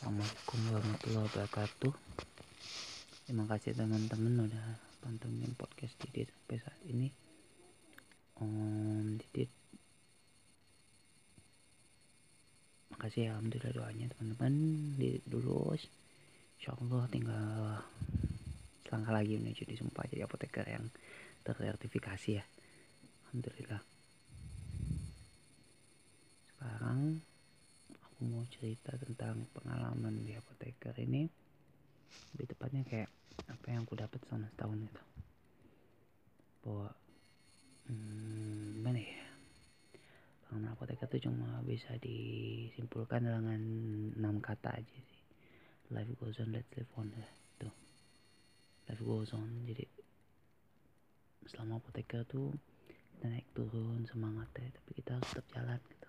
Assalamualaikum warahmatullahi wabarakatuh. Terima kasih teman-teman udah pantengin podcast Didit sampai saat ini. Om Didit. Makasih ya Alhamdulillah doanya teman-teman. Didit lulus. Insya Allah tinggal selangkah lagi menuju disumpah jadi apoteker yang tersertifikasi ya. Alhamdulillah. Sekarang aku mau cerita tentang pengalaman di apoteker ini. Lebih tepatnya kayak apa yang aku dapat selama setahun itu. Bahwa hmm, gimana ya? Pengalaman apoteker itu cuma bisa disimpulkan dengan enam kata aja sih. Life goes on let's live on ya tuh life goes on jadi selama apoteker tuh kita naik turun semangatnya tapi kita harus tetap jalan. gitu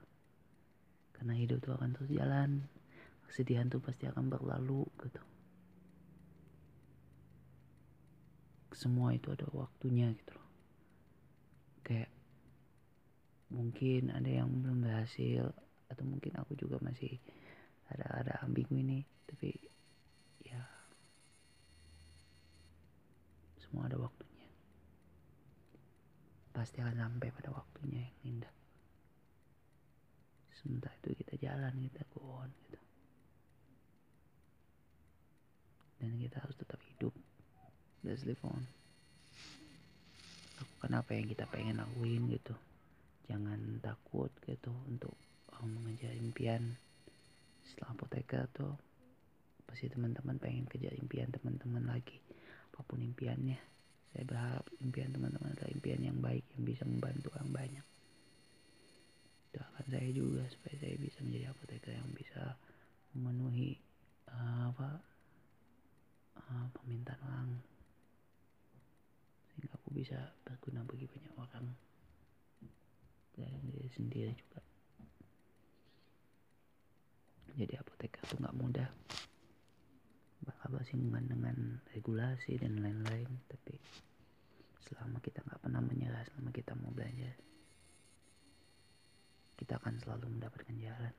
karena hidup tuh akan terus jalan. Kesedihan tuh pasti akan berlalu gitu. Semua itu ada waktunya gitu loh. Kayak mungkin ada yang belum berhasil atau mungkin aku juga masih ada ada ambigu ini. Tapi ya semua ada waktunya. Pasti akan sampai pada waktunya yang indah sementara itu kita jalan kita go on gitu. Dan kita harus tetap hidup. Let's live on. Lakukan apa yang kita pengen lakuin gitu. Jangan takut gitu untuk oh, mengejar impian. Setelah apoteker tuh pasti teman-teman pengen kejar impian teman-teman lagi. Apa pun impiannya. Saya berharap impian teman-teman adalah impian yang baik yang bisa membantu orang banyak doakan saya juga supaya saya bisa menjadi apoteker yang bisa memenuhi uh, apa uh, permintaan orang. Sehingga aku bisa berguna bagi banyak orang. Dan diri sendiri juga. Jadi apoteker itu nggak mudah. Bakal bersinggungan dengan regulasi dan lain-lain. Tapi selama kita nggak pernah menyerah selama kita mau belajar kita akan selalu mendapatkan jalan.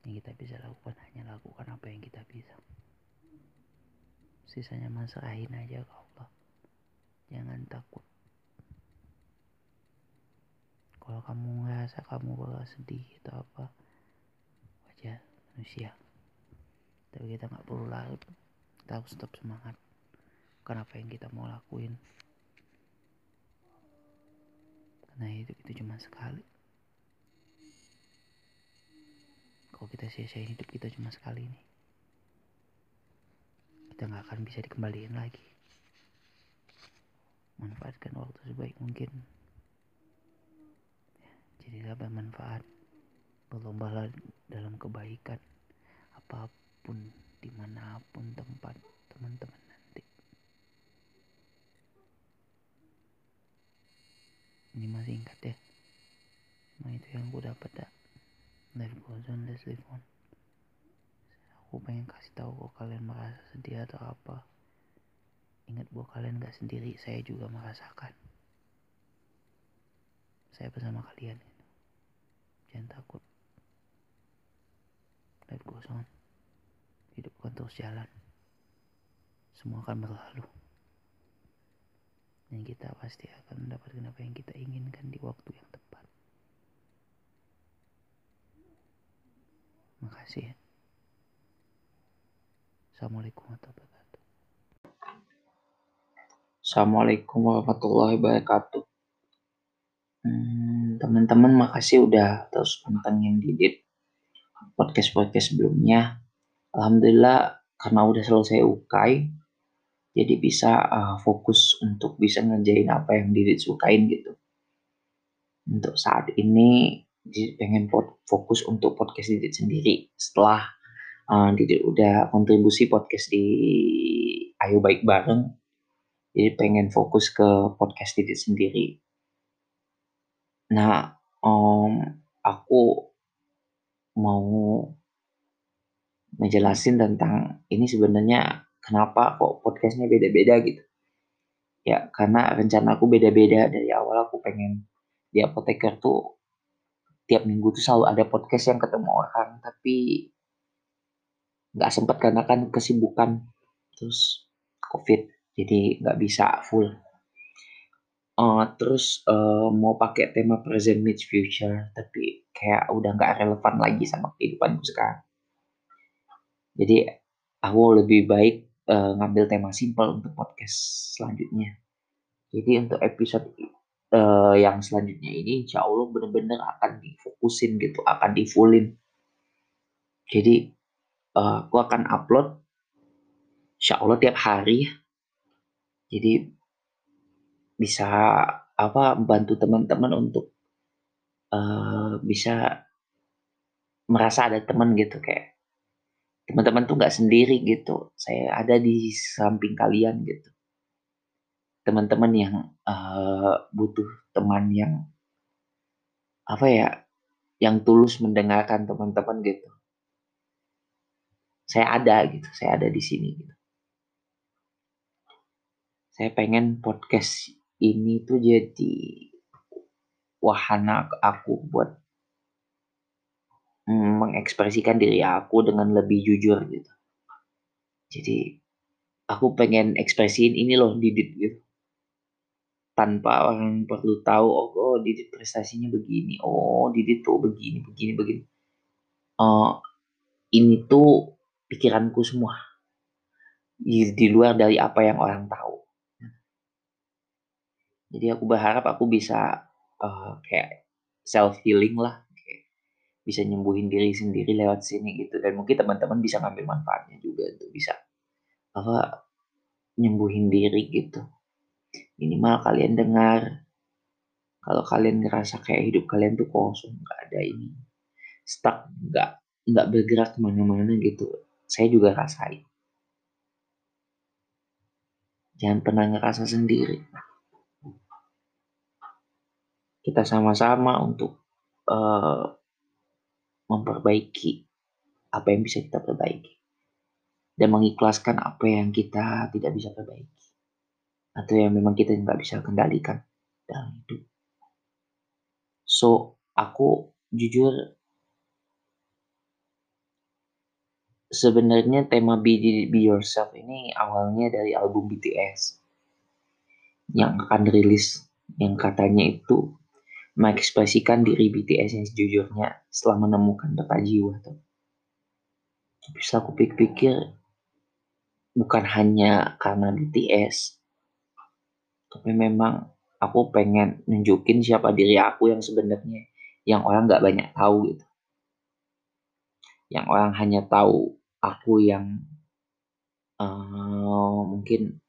Yang kita bisa lakukan hanya lakukan apa yang kita bisa. Sisanya masrahin aja ke Allah. Jangan takut. Kalau kamu ngerasa kamu bakal sedih atau apa, wajar manusia. Tapi kita nggak perlu larut. Kita harus tetap semangat bukan apa yang kita mau lakuin. Karena hidup itu cuma sekali. Kalau kita sia-siain hidup kita cuma sekali ini kita nggak akan bisa dikembaliin lagi. Manfaatkan waktu sebaik mungkin. Ya, jadilah bermanfaat. Berlombalah dalam kebaikan. Apa pun di mana pun tempat teman-teman ini masih singkat ya. Nah itu yang gue dapat ya life goes on let's live on aku pengen kasih tahu kok kalian merasa sedih atau apa. Ingat bahwa kalian gak sendiri saya juga merasakan. Saya bersama kalian. Jangan takut. Life goes on hidup akan terus jalan. Semua akan berlalu. Dan kita pasti akan mendapatkan apa yang kita inginkan di waktu yang tepat. Makasih ya. Assalamualaikum warahmatullahi wabarakatuh. Assalamualaikum warahmatullahi wabarakatuh. Hmm, teman-teman makasih udah terus pantengin Didit podcast-podcast sebelumnya. Alhamdulillah karena udah selesai UKAI, jadi bisa uh, fokus untuk bisa ngerjain apa yang diri sukain gitu. Untuk saat ini pengen fokus untuk podcast Didit sendiri. Setelah uh, Didit udah kontribusi podcast di Ayo Baik Bareng jadi pengen fokus ke podcast Didit sendiri. Nah um, aku mau ngejelasin tentang ini sebenarnya kenapa kok podcastnya beda-beda gitu. Ya karena rencana aku beda-beda. Dari awal aku pengen di apoteker tuh tiap minggu tuh selalu ada podcast yang ketemu orang tapi nggak sempat karena kan kesibukan terus covid jadi nggak bisa full. Uh, terus uh, mau pakai tema present meets future tapi kayak udah nggak relevan lagi sama kehidupanku sekarang. Jadi aku lebih baik uh, ngambil tema simple untuk podcast selanjutnya jadi untuk episode uh, yang selanjutnya ini insya Allah bener-bener akan difokusin gitu, akan di fullin. Jadi uh, aku akan upload insya Allah tiap hari. Jadi bisa apa bantu teman-teman untuk uh, bisa merasa ada teman gitu kayak teman-teman tuh nggak sendiri gitu. Saya ada di samping kalian gitu. Teman-teman yang uh, butuh teman yang apa ya yang tulus mendengarkan teman-teman gitu. Saya ada gitu saya ada di sini gitu. Saya pengen podcast ini tuh jadi wahana aku buat mengekspresikan diri aku dengan lebih jujur gitu. Jadi aku pengen ekspresiin ini loh didit gitu. Tanpa orang perlu tahu oh, oh Didit prestasinya begini oh Didit tuh begini begini begini. Uh, ini tuh pikiranku semua. Di, di luar dari apa yang orang tahu. Jadi aku berharap aku bisa uh, kayak self healing lah bisa nyembuhin diri sendiri lewat sini gitu. Dan mungkin teman-teman bisa ngambil manfaatnya juga untuk bisa apa nyembuhin diri gitu. Minimal kalian dengar kalau kalian ngerasa kayak hidup kalian tuh kosong nggak ada ini stuck nggak nggak bergerak ke mana-mana gitu saya juga rasain. Jangan pernah ngerasa sendiri. Kita sama-sama untuk uh, memperbaiki apa yang bisa kita perbaiki. Dan mengikhlaskan apa yang kita tidak bisa perbaiki. Atau yang memang kita nggak bisa kendalikan dalam hidup. So, aku jujur sebenarnya tema Be, Be Yourself ini awalnya dari album BTS yang akan rilis yang katanya itu mengekspresikan diri BTS yang sejujurnya setelah menemukan peta jiwa tuh. Tapi setelah aku pikir-pikir bukan hanya karena BTS tapi memang aku pengen nunjukin siapa diri aku yang sebenarnya yang orang nggak banyak tahu gitu yang orang hanya tahu aku yang uh, mungkin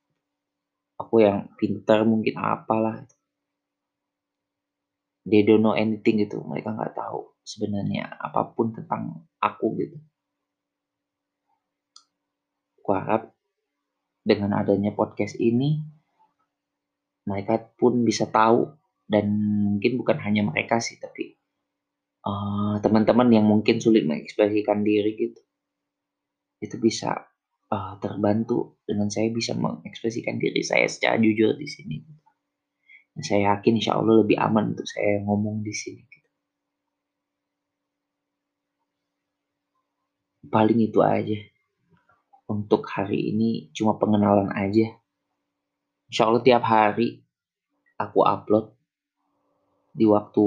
aku yang pintar mungkin apalah they don't know anything gitu mereka nggak tahu sebenarnya apa pun tentang aku gitu aku harap dengan adanya podcast ini mereka pun bisa tahu dan mungkin bukan hanya mereka sih tapi uh, teman-teman yang mungkin sulit mengekspresikan diri gitu itu bisa uh, terbantu dengan saya bisa mengekspresikan diri saya secara jujur di sini. Dan saya yakin insya Allah lebih aman untuk saya ngomong di sini. Gitu. Paling itu aja. Untuk hari ini cuma pengenalan aja. Insya Allah tiap hari aku upload di waktu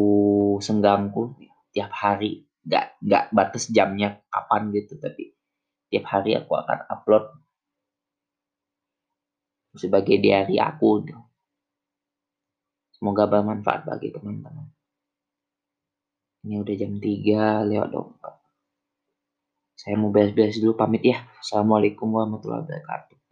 senggangku tiap hari nggak nggak batas jamnya kapan gitu tapi tiap hari aku akan upload sebagai diary aku semoga bermanfaat bagi teman-teman. Ini udah jam 3 lewat dong saya mau beres-beres dulu pamit ya. Assalamualaikum warahmatullahi wabarakatuh